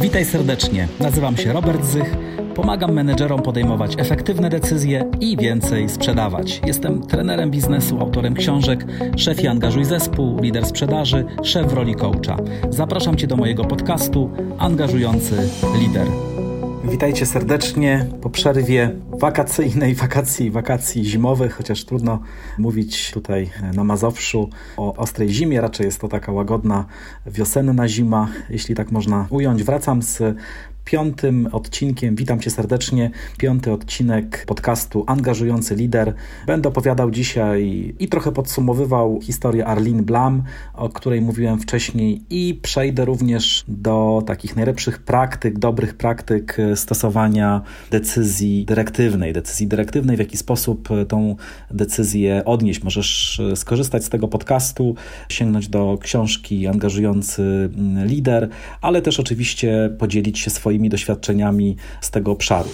Witaj serdecznie. Nazywam się Robert Zych. Pomagam menedżerom podejmować efektywne decyzje i więcej sprzedawać. Jestem trenerem biznesu, autorem książek Szef i angażuj zespół, lider sprzedaży, szef w roli coacha. Zapraszam Cię do mojego podcastu Angażujący Lider. Witajcie serdecznie po przerwie wakacyjnej, wakacji, wakacji zimowych, chociaż trudno mówić tutaj na Mazowszu o ostrej zimie, raczej jest to taka łagodna wiosenna zima, jeśli tak można ująć. Wracam z piątym odcinkiem. Witam Cię serdecznie. Piąty odcinek podcastu Angażujący Lider. Będę opowiadał dzisiaj i trochę podsumowywał historię Arlene Blam, o której mówiłem wcześniej, i przejdę również do takich najlepszych praktyk, dobrych praktyk stosowania decyzji dyrektywnej. Decyzji dyrektywnej, w jaki sposób tą decyzję odnieść. Możesz skorzystać z tego podcastu, sięgnąć do książki Angażujący Lider, ale też oczywiście podzielić się swoimi swoimi doświadczeniami z tego obszaru.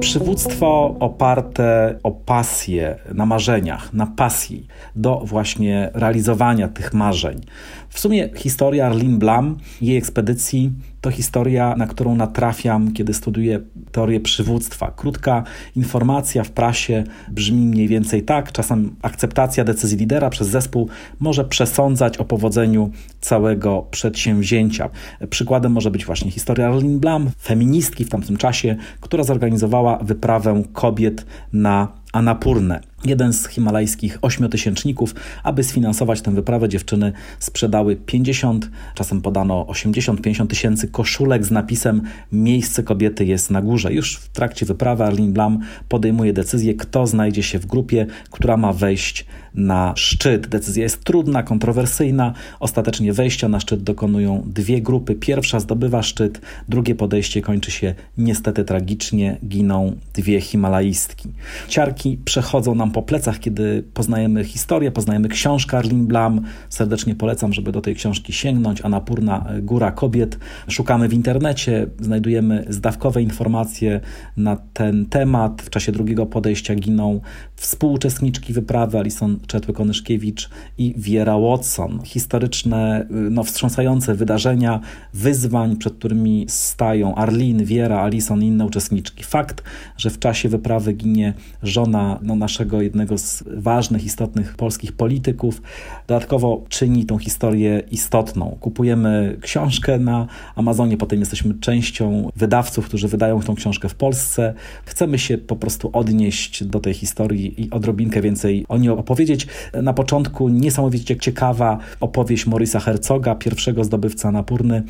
Przywództwo oparte o pasję, na marzeniach, na pasji do właśnie realizowania tych marzeń. W sumie historia Arlene Blam, jej ekspedycji to historia, na którą natrafiam, kiedy studiuję teorię przywództwa. Krótka informacja w prasie brzmi mniej więcej tak: czasem akceptacja decyzji lidera przez zespół może przesądzać o powodzeniu całego przedsięwzięcia. Przykładem może być właśnie historia Arlene Blam, feministki w tamtym czasie, która zorganizowała wyprawę kobiet na Anapurnę jeden z himalajskich ośmiotysięczników. Aby sfinansować tę wyprawę, dziewczyny sprzedały 50, czasem podano 80-50 tysięcy koszulek z napisem Miejsce kobiety jest na górze. Już w trakcie wyprawy Arlene Blam podejmuje decyzję, kto znajdzie się w grupie, która ma wejść na szczyt. Decyzja jest trudna, kontrowersyjna. Ostatecznie wejścia na szczyt dokonują dwie grupy. Pierwsza zdobywa szczyt, drugie podejście kończy się niestety tragicznie. Giną dwie himalaistki. Ciarki przechodzą nam po plecach, kiedy poznajemy historię, poznajemy książkę Arlene Blam. Serdecznie polecam, żeby do tej książki sięgnąć. Anapurna Góra Kobiet. Szukamy w internecie, znajdujemy zdawkowe informacje na ten temat. W czasie drugiego podejścia giną współuczestniczki wyprawy Alison Czetły-Konyszkiewicz i Wiera Watson. Historyczne, no, wstrząsające wydarzenia, wyzwań, przed którymi stają Arlene, Wiera, Alison i inne uczestniczki. Fakt, że w czasie wyprawy ginie żona no, naszego jednego z ważnych, istotnych polskich polityków, dodatkowo czyni tą historię istotną. Kupujemy książkę na Amazonie, potem jesteśmy częścią wydawców, którzy wydają tą książkę w Polsce. Chcemy się po prostu odnieść do tej historii i odrobinkę więcej o niej opowiedzieć. Na początku niesamowicie ciekawa opowieść Morisa Herzoga, pierwszego zdobywca Napurny,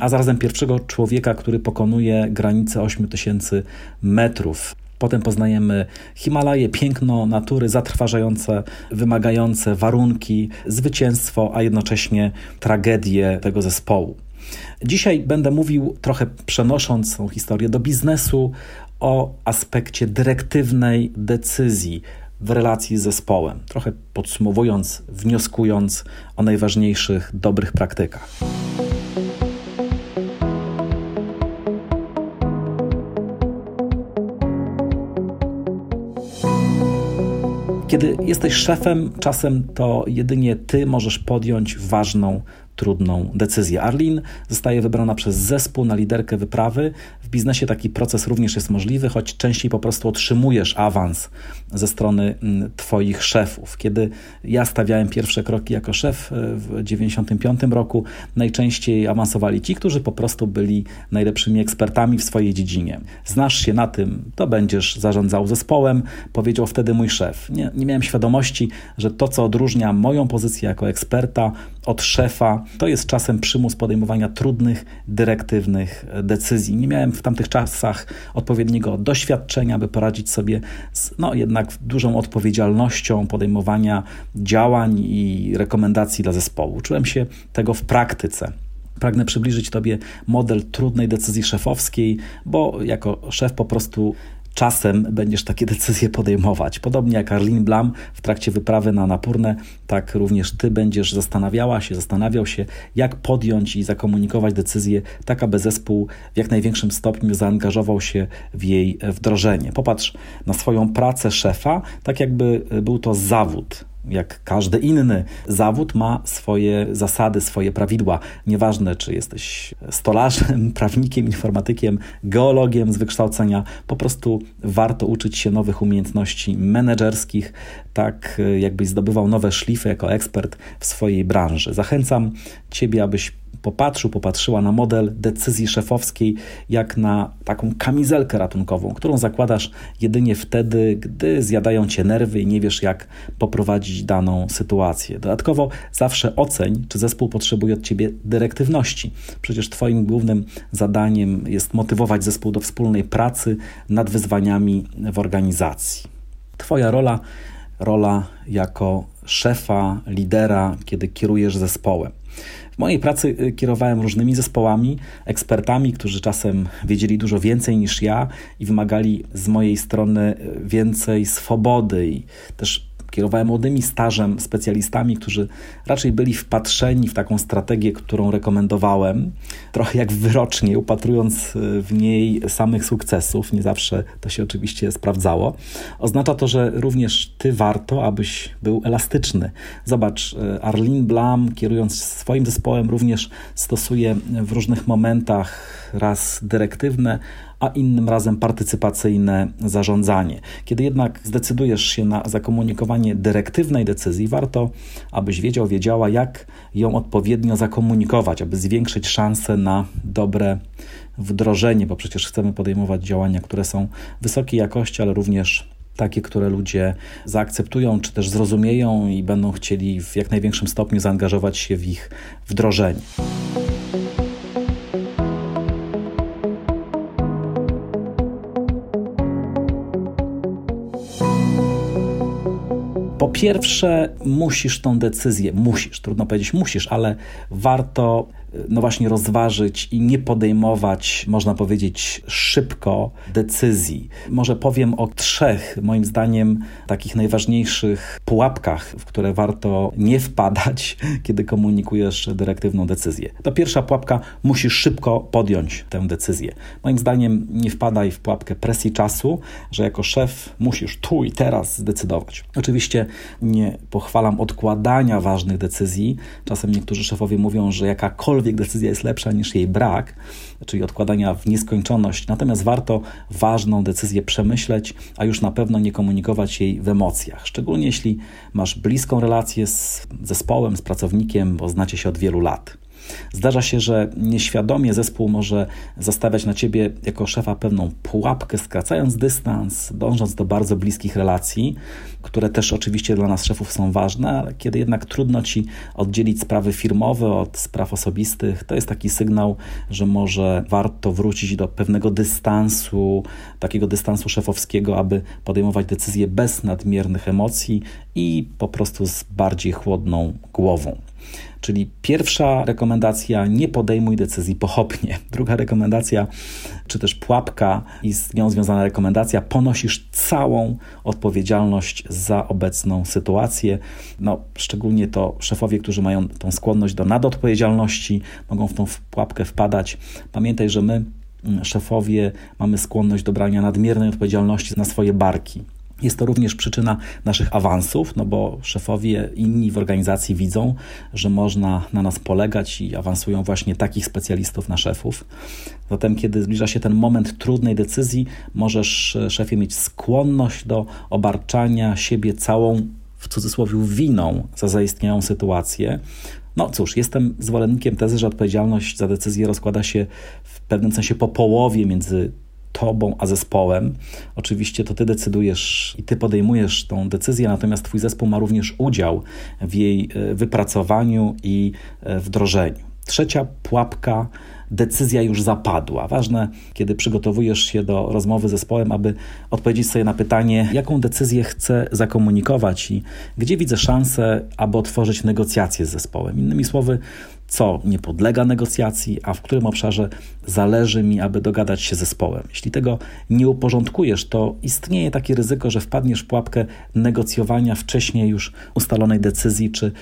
a zarazem pierwszego człowieka, który pokonuje granicę 8000 metrów. Potem poznajemy Himalaje, piękno natury, zatrważające, wymagające warunki, zwycięstwo, a jednocześnie tragedię tego zespołu. Dzisiaj będę mówił, trochę przenosząc tą historię do biznesu, o aspekcie dyrektywnej decyzji w relacji z zespołem, trochę podsumowując, wnioskując o najważniejszych dobrych praktykach. Kiedy jesteś szefem, czasem to jedynie ty możesz podjąć ważną trudną decyzję. Arlin zostaje wybrana przez zespół na liderkę wyprawy. W biznesie taki proces również jest możliwy, choć częściej po prostu otrzymujesz awans ze strony mm, Twoich szefów. Kiedy ja stawiałem pierwsze kroki jako szef e, w 1995 roku, najczęściej awansowali ci, którzy po prostu byli najlepszymi ekspertami w swojej dziedzinie. Znasz się na tym, to będziesz zarządzał zespołem, powiedział wtedy mój szef. Nie, nie miałem świadomości, że to, co odróżnia moją pozycję jako eksperta od szefa, to jest czasem przymus podejmowania trudnych, dyrektywnych decyzji. Nie miałem w tamtych czasach odpowiedniego doświadczenia, by poradzić sobie z no, jednak dużą odpowiedzialnością podejmowania działań i rekomendacji dla zespołu. Czułem się tego w praktyce. Pragnę przybliżyć Tobie model trudnej decyzji szefowskiej, bo jako szef po prostu czasem będziesz takie decyzje podejmować. Podobnie jak Arlene Blam w trakcie wyprawy na Napurnę, tak również ty będziesz zastanawiała się, zastanawiał się, jak podjąć i zakomunikować decyzję, tak aby zespół w jak największym stopniu zaangażował się w jej wdrożenie. Popatrz na swoją pracę szefa, tak jakby był to zawód jak każdy inny zawód, ma swoje zasady, swoje prawidła. Nieważne, czy jesteś stolarzem, prawnikiem, informatykiem, geologiem z wykształcenia, po prostu warto uczyć się nowych umiejętności menedżerskich, tak jakbyś zdobywał nowe szlify jako ekspert w swojej branży. Zachęcam Ciebie, abyś popatrzył, popatrzyła na model decyzji szefowskiej jak na taką kamizelkę ratunkową, którą zakładasz jedynie wtedy, gdy zjadają cię nerwy i nie wiesz, jak poprowadzić daną sytuację. Dodatkowo zawsze oceń, czy zespół potrzebuje od ciebie dyrektywności. Przecież Twoim głównym zadaniem jest motywować zespół do wspólnej pracy nad wyzwaniami w organizacji. Twoja rola, rola jako szefa, lidera, kiedy kierujesz zespołem mojej pracy y, kierowałem różnymi zespołami, ekspertami, którzy czasem wiedzieli dużo więcej niż ja i wymagali z mojej strony y, więcej swobody i też Kierowałem młodymi stażem specjalistami, którzy raczej byli wpatrzeni w taką strategię, którą rekomendowałem, trochę jak wyrocznie, upatrując w niej samych sukcesów. Nie zawsze to się oczywiście sprawdzało. Oznacza to, że również ty warto, abyś był elastyczny. Zobacz, Arlene Blam, kierując swoim zespołem, również stosuje w różnych momentach raz dyrektywne, a innym razem partycypacyjne zarządzanie. Kiedy jednak zdecydujesz się na zakomunikowanie dyrektywnej decyzji, warto, abyś wiedział, wiedziała, jak ją odpowiednio zakomunikować, aby zwiększyć szanse na dobre wdrożenie, bo przecież chcemy podejmować działania, które są wysokiej jakości, ale również takie, które ludzie zaakceptują, czy też zrozumieją i będą chcieli w jak największym stopniu zaangażować się w ich wdrożenie. Pierwsze, musisz tą decyzję, musisz, trudno powiedzieć musisz, ale warto no właśnie rozważyć i nie podejmować, można powiedzieć, szybko decyzji. Może powiem o trzech, moim zdaniem, takich najważniejszych pułapkach, w które warto nie wpadać, kiedy komunikujesz dyrektywną decyzję. To pierwsza pułapka, musisz szybko podjąć tę decyzję. Moim zdaniem nie wpadaj w pułapkę presji czasu, że jako szef musisz tu i teraz zdecydować. Oczywiście nie pochwalam odkładania ważnych decyzji. Czasem niektórzy szefowie mówią, że jakakolwiek jakakolwiek decyzja jest lepsza niż jej brak, czyli odkładania w nieskończoność. Natomiast warto ważną decyzję przemyśleć, a już na pewno nie komunikować jej w emocjach. Szczególnie jeśli masz bliską relację z zespołem, z pracownikiem, bo znacie się od wielu lat. Zdarza się, że nieświadomie zespół może zastawiać na ciebie jako szefa pewną pułapkę, skracając dystans, dążąc do bardzo bliskich relacji, które też oczywiście dla nas szefów są ważne, ale kiedy jednak trudno ci oddzielić sprawy firmowe od spraw osobistych, to jest taki sygnał, że może warto wrócić do pewnego dystansu, takiego dystansu szefowskiego, aby podejmować decyzje bez nadmiernych emocji i po prostu z bardziej chłodną głową. Czyli pierwsza rekomendacja, nie podejmuj decyzji pochopnie. Druga rekomendacja, czy też pułapka i z nią związana rekomendacja, ponosisz całą odpowiedzialność za obecną sytuację. No, szczególnie to szefowie, którzy mają tą skłonność do nadodpowiedzialności, mogą w tą pułapkę wpadać. Pamiętaj, że my, mm, szefowie, mamy skłonność do brania nadmiernej odpowiedzialności na swoje barki. Jest to również przyczyna naszych awansów, no bo szefowie inni w organizacji widzą, że można na nas polegać i awansują właśnie takich specjalistów na szefów. Zatem, kiedy zbliża się ten moment trudnej decyzji, możesz, e, szefie, mieć skłonność do obarczania siebie całą, w cudzysłowie, winą za zaistniałą sytuację. No cóż, jestem zwolennikiem tezy, że odpowiedzialność za decyzję rozkłada się w pewnym sensie po połowie między tobą a zespołem. Oczywiście to ty decydujesz i ty podejmujesz tą decyzję, natomiast twój zespół ma również udział w jej e, wypracowaniu i e, wdrożeniu. Trzecia pułapka decyzja już zapadła. Ważne, kiedy przygotowujesz się do rozmowy z zespołem, aby odpowiedzieć sobie na pytanie, jaką decyzję chcę zakomunikować i gdzie widzę szansę, aby otworzyć negocjacje z zespołem. Innymi słowy, co nie podlega negocjacji, a w którym obszarze zależy mi, aby dogadać się z zespołem. Jeśli tego nie uporządkujesz, to istnieje takie ryzyko, że wpadniesz w pułapkę negocjowania wcześniej już ustalonej decyzji, czy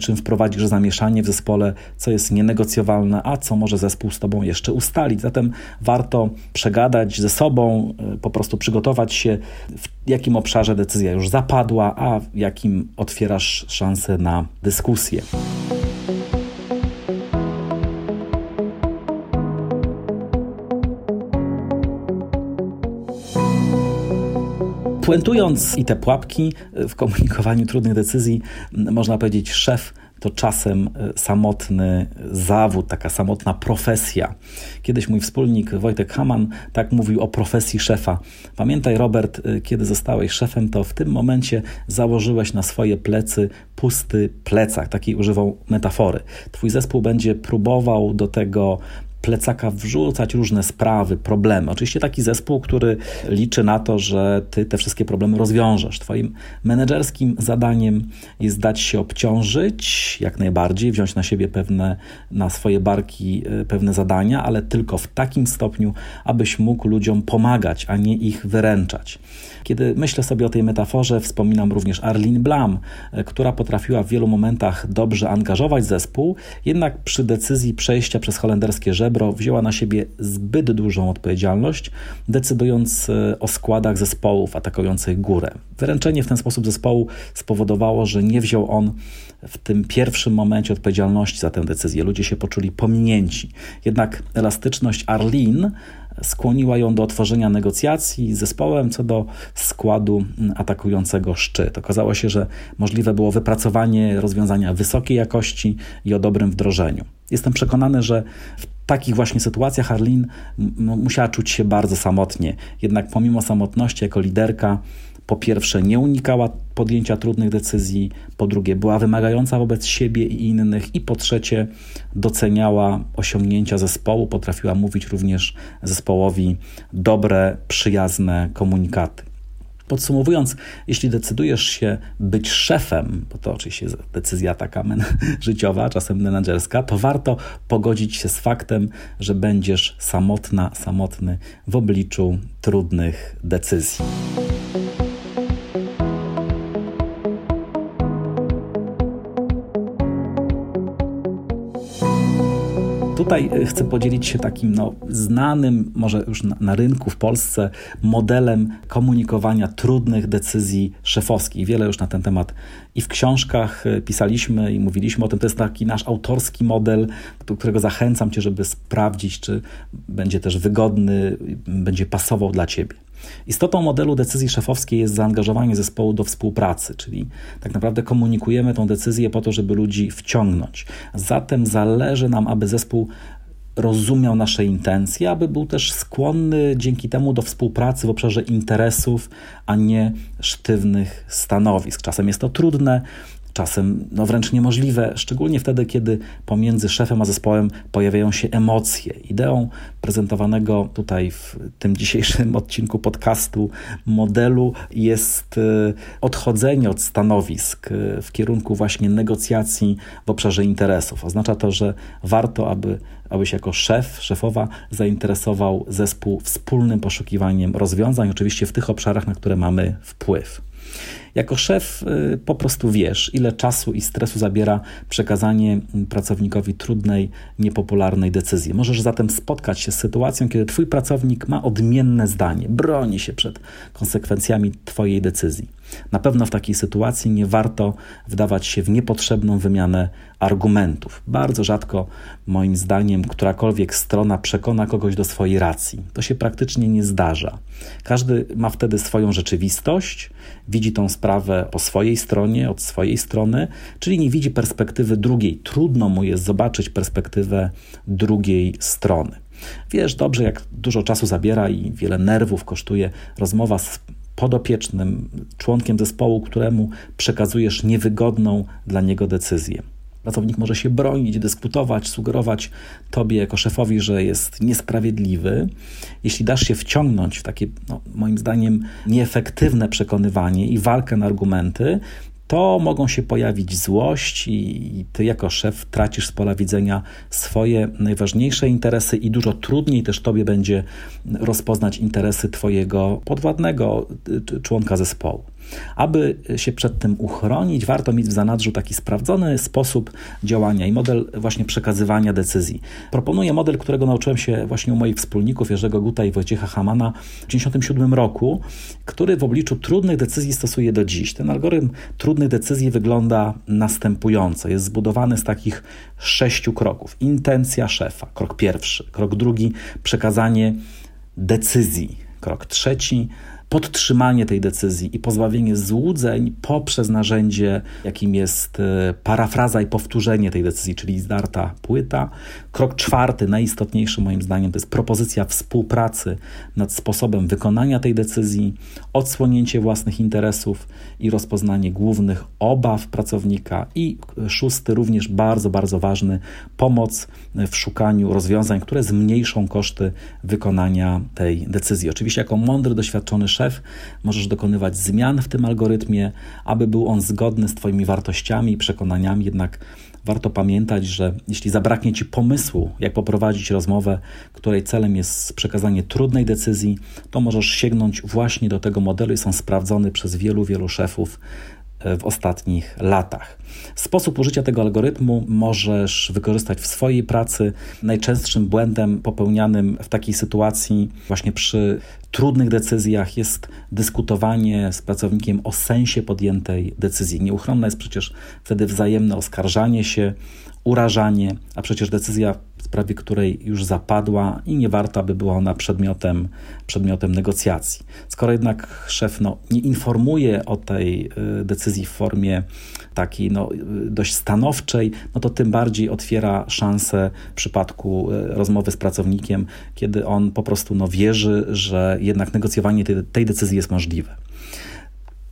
czym wprowadzisz zamieszanie w zespole, co jest nienegocjowalne, a co może zespół z tobą jeszcze ustalić. Zatem warto przegadać ze sobą, y, po prostu przygotować się, w jakim obszarze decyzja już zapadła, a w jakim otwierasz szansę na dyskusję. Puentując i te pułapki w komunikowaniu trudnych decyzji, można powiedzieć, szef to czasem e, samotny zawód, taka samotna profesja. Kiedyś mój wspólnik Wojtek Haman tak mówił o profesji szefa. Pamiętaj, Robert, e, kiedy zostałeś szefem, to w tym momencie założyłeś na swoje plecy pusty plecak. Takiej używał metafory. Twój zespół będzie próbował do tego plecaka wrzucać różne sprawy, problemy. Oczywiście taki zespół, który liczy na to, że ty te wszystkie problemy rozwiążesz. Twoim menedżerskim zadaniem jest dać się obciążyć jak najbardziej, wziąć na siebie pewne, na swoje barki e, pewne zadania, ale tylko w takim stopniu, abyś mógł ludziom pomagać, a nie ich wyręczać. Kiedy myślę sobie o tej metaforze, wspominam również Arlene Blam, e, która potrafiła w wielu momentach dobrze angażować zespół, jednak przy decyzji przejścia przez holenderskie żebro wzięła na siebie zbyt dużą odpowiedzialność, decydując e, o składach zespołów atakujących górę. Wyręczenie w ten sposób zespołu spowodowało, że nie wziął on w tym pierwszym momencie odpowiedzialności za tę decyzję. Ludzie się poczuli pominięci. Jednak elastyczność Arlene skłoniła ją do otworzenia negocjacji z zespołem co do składu atakującego szczyt. Okazało się, że możliwe było wypracowanie rozwiązania wysokiej jakości i o dobrym wdrożeniu. Jestem przekonany, że w takich właśnie sytuacjach Arlene musiała czuć się bardzo samotnie. Jednak pomimo samotności jako liderka po pierwsze nie unikała podjęcia trudnych decyzji, po drugie była wymagająca wobec siebie i innych i po trzecie doceniała osiągnięcia zespołu, potrafiła mówić również zespołowi dobre, przyjazne komunikaty. Podsumowując, jeśli decydujesz się być szefem, bo to oczywiście decyzja taka życiowa, czasem menedżerska, to warto pogodzić się z faktem, że będziesz samotna, samotny w obliczu trudnych decyzji. Tutaj e, chcę podzielić się takim no, znanym, może już na, na rynku w Polsce, modelem komunikowania trudnych decyzji szefowskich. Wiele już na ten temat i w książkach e, pisaliśmy i mówiliśmy o tym. To jest taki nasz autorski model, do którego zachęcam Cię, żeby sprawdzić, czy będzie też wygodny, będzie pasował dla Ciebie. Istotą modelu decyzji szefowskiej jest zaangażowanie zespołu do współpracy, czyli tak naprawdę komunikujemy tą decyzję po to, żeby ludzi wciągnąć. Zatem zależy nam, aby zespół rozumiał nasze intencje, aby był też skłonny dzięki temu do współpracy w obszarze interesów, a nie sztywnych stanowisk. Czasem jest to trudne, czasem no wręcz niemożliwe, szczególnie wtedy, kiedy pomiędzy szefem a zespołem pojawiają się emocje. Ideą prezentowanego tutaj w tym dzisiejszym odcinku podcastu modelu jest e, odchodzenie od stanowisk e, w kierunku właśnie negocjacji w obszarze interesów. Oznacza to, że warto, aby abyś jako szef, szefowa zainteresował zespół wspólnym poszukiwaniem rozwiązań, oczywiście w tych obszarach, na które mamy wpływ. Jako szef y, po prostu wiesz, ile czasu i stresu zabiera przekazanie pracownikowi trudnej, niepopularnej decyzji. Możesz zatem spotkać się z sytuacją, kiedy Twój pracownik ma odmienne zdanie, broni się przed konsekwencjami Twojej decyzji. Na pewno w takiej sytuacji nie warto wdawać się w niepotrzebną wymianę argumentów. Bardzo rzadko, moim zdaniem, którakolwiek strona przekona kogoś do swojej racji. To się praktycznie nie zdarza. Każdy ma wtedy swoją rzeczywistość, widzi tą sprawę po swojej stronie, od swojej strony, czyli nie widzi perspektywy drugiej. Trudno mu jest zobaczyć perspektywę drugiej strony. Wiesz dobrze, jak dużo czasu zabiera i wiele nerwów kosztuje rozmowa z podopiecznym, członkiem zespołu, któremu przekazujesz niewygodną dla niego decyzję. Pracownik może się bronić, dyskutować, sugerować tobie jako szefowi, że jest niesprawiedliwy. Jeśli dasz się wciągnąć w takie, no, moim zdaniem, nieefektywne przekonywanie i walkę na argumenty, to mogą się pojawić złość i ty jako szef tracisz z pola widzenia swoje najważniejsze interesy i dużo trudniej też tobie będzie rozpoznać interesy twojego podwładnego członka zespołu. Aby się przed tym uchronić, warto mieć w zanadrzu taki sprawdzony sposób działania i model właśnie przekazywania decyzji. Proponuję model, którego nauczyłem się właśnie u moich wspólników Jerzego Guta i Wojciecha Hamana w 1997 roku, który w obliczu trudnych decyzji stosuje do dziś. Ten algorytm trudnych decyzji wygląda następująco. Jest zbudowany z takich sześciu kroków. Intencja szefa, krok pierwszy. Krok drugi, przekazanie decyzji. Krok trzeci, podtrzymanie tej decyzji i pozbawienie złudzeń poprzez narzędzie, jakim jest e, parafraza i powtórzenie tej decyzji, czyli zdarta płyta. Krok czwarty, najistotniejszy moim zdaniem, to jest propozycja współpracy nad sposobem wykonania tej decyzji, odsłonięcie własnych interesów i rozpoznanie głównych obaw pracownika. I szósty, również bardzo, bardzo ważny, pomoc w szukaniu rozwiązań, które zmniejszą koszty wykonania tej decyzji. Oczywiście, jako mądry, doświadczony szef. Możesz dokonywać zmian w tym algorytmie, aby był on zgodny z Twoimi wartościami i przekonaniami, jednak warto pamiętać, że jeśli zabraknie Ci pomysłu, jak poprowadzić rozmowę, której celem jest przekazanie trudnej decyzji, to możesz sięgnąć właśnie do tego modelu i są sprawdzony przez wielu, wielu szefów w ostatnich latach. Sposób użycia tego algorytmu możesz wykorzystać w swojej pracy. Najczęstszym błędem popełnianym w takiej sytuacji, właśnie przy trudnych decyzjach, jest dyskutowanie z pracownikiem o sensie podjętej decyzji. Nieuchronne jest przecież wtedy wzajemne oskarżanie się, urażanie, a przecież decyzja w sprawie której już zapadła i nie warta by była ona przedmiotem, przedmiotem negocjacji. Skoro jednak szef no, nie informuje o tej y, decyzji w formie takiej no, y, dość stanowczej, no to tym bardziej otwiera szansę w przypadku y, rozmowy z pracownikiem, kiedy on po prostu no, wierzy, że jednak negocjowanie tej, tej decyzji jest możliwe.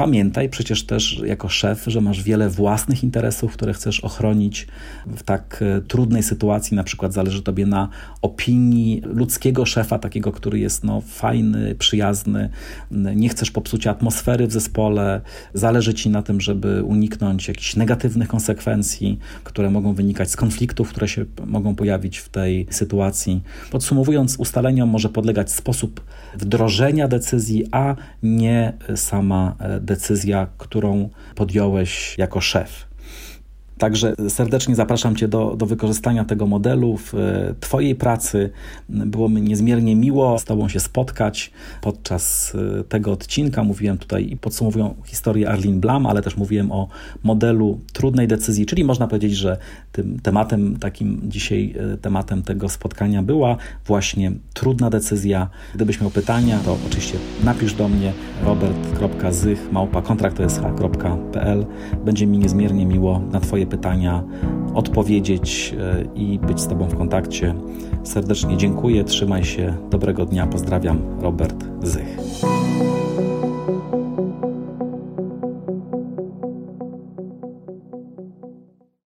Pamiętaj przecież też jako szef, że masz wiele własnych interesów, które chcesz ochronić w tak e, trudnej sytuacji. Na przykład zależy tobie na opinii ludzkiego szefa, takiego, który jest no, fajny, przyjazny. Nie chcesz popsuć atmosfery w zespole. Zależy ci na tym, żeby uniknąć jakichś negatywnych konsekwencji, które mogą wynikać z konfliktów, które się mogą pojawić w tej sytuacji. Podsumowując, ustaleniom może podlegać sposób wdrożenia decyzji, a nie sama decyzja decyzja, którą podjąłeś jako szef. Także serdecznie zapraszam Cię do, do wykorzystania tego modelu w e, Twojej pracy. Było mi niezmiernie miło z Tobą się spotkać podczas e, tego odcinka. Mówiłem tutaj i podsumowuję historię Arlene Blam, ale też mówiłem o modelu trudnej decyzji, czyli można powiedzieć, że tym tematem takim dzisiaj, e, tematem tego spotkania była właśnie trudna decyzja. Gdybyś miał pytania, to oczywiście napisz do mnie robert.zych. Będzie mi niezmiernie miło na Twoje pytania odpowiedzieć e, i być z Tobą w kontakcie. Serdecznie dziękuję, trzymaj się, dobrego dnia, pozdrawiam, Robert Zych.